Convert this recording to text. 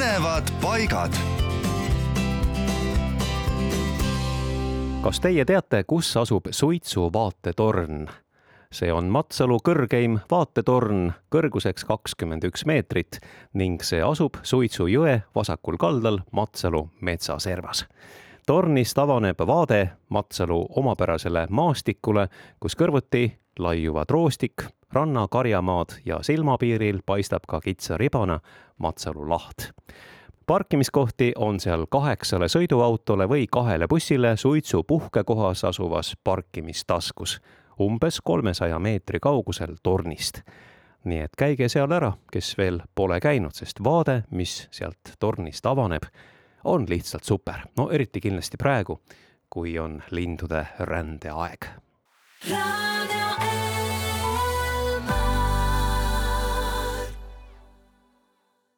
põnevad paigad. kas teie teate, kus asub suitsuvaatetorn? see on Matsalu kõrgeim vaatetorn, kõrguseks kakskümmend üks meetrit ning see asub Suitsu jõe vasakul kaldal Matsalu metsaservas. tornist avaneb vaade Matsalu omapärasele maastikule, kus kõrvuti laiuvad roostik, rannakarjamaad ja silmapiiril paistab ka kitsa ribana Matsalu laht parkimiskohti on seal kaheksale sõiduautole või kahele bussile Suitsu puhkekohas asuvas parkimistaskus, umbes kolmesaja meetri kaugusel tornist. nii et käige seal ära, kes veel pole käinud, sest vaade, mis sealt tornist avaneb, on lihtsalt super, no eriti kindlasti praegu, kui on lindude rändeaeg.